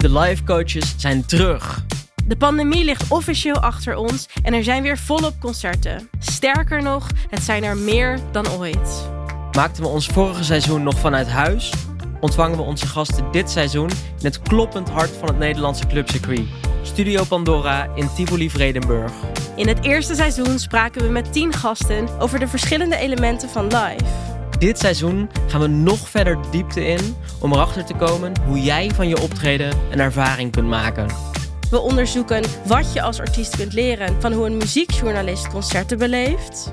De live coaches zijn terug. De pandemie ligt officieel achter ons en er zijn weer volop concerten. Sterker nog, het zijn er meer dan ooit. Maakten we ons vorige seizoen nog vanuit huis? Ontvangen we onze gasten dit seizoen in het kloppend hart van het Nederlandse clubcircuit. Studio Pandora in Tivoli Vredenburg. In het eerste seizoen spraken we met 10 gasten over de verschillende elementen van live. Dit seizoen gaan we nog verder diepte in om erachter te komen hoe jij van je optreden een ervaring kunt maken. We onderzoeken wat je als artiest kunt leren van hoe een muziekjournalist concerten beleeft.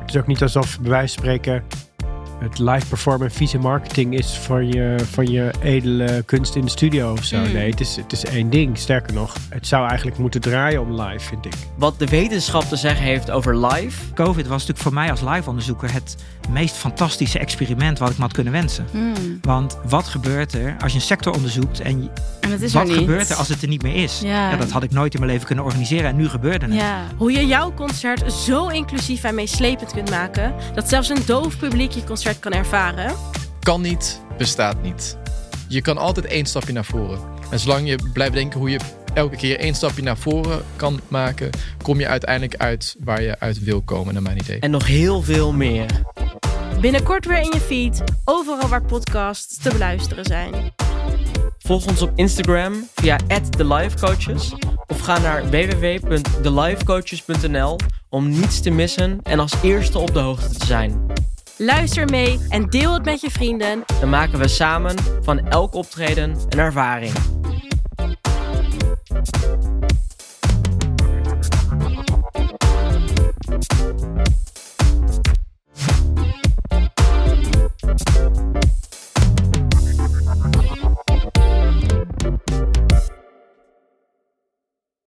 Het is ook niet alsof, bij wijze van spreken, het live performen vieze marketing is van je, van je edele kunst in de studio of zo. Mm. Nee, het is, het is één ding. Sterker nog, het zou eigenlijk moeten draaien om live, vind ik. Wat de wetenschap te zeggen heeft over live. COVID was natuurlijk voor mij als live-onderzoeker het meest fantastische experiment wat ik me had kunnen wensen. Hmm. Want wat gebeurt er als je een sector onderzoekt en En het is wat er niet. gebeurt er als het er niet meer is? Ja. dat had ik nooit in mijn leven kunnen organiseren en nu gebeurde het. Ja. Hoe je jouw concert zo inclusief en meeslepend kunt maken dat zelfs een doof publiek je concert kan ervaren. Kan niet, bestaat niet. Je kan altijd één stapje naar voren. En zolang je blijft denken hoe je elke keer één stapje naar voren kan maken, kom je uiteindelijk uit waar je uit wil komen, naar mijn idee. En nog heel veel meer. Binnenkort weer in je feed, overal waar podcasts te beluisteren zijn. Volg ons op Instagram via @thelifecoaches of ga naar www.thelifecoaches.nl om niets te missen en als eerste op de hoogte te zijn. Luister mee en deel het met je vrienden. Dan maken we samen van elk optreden een ervaring.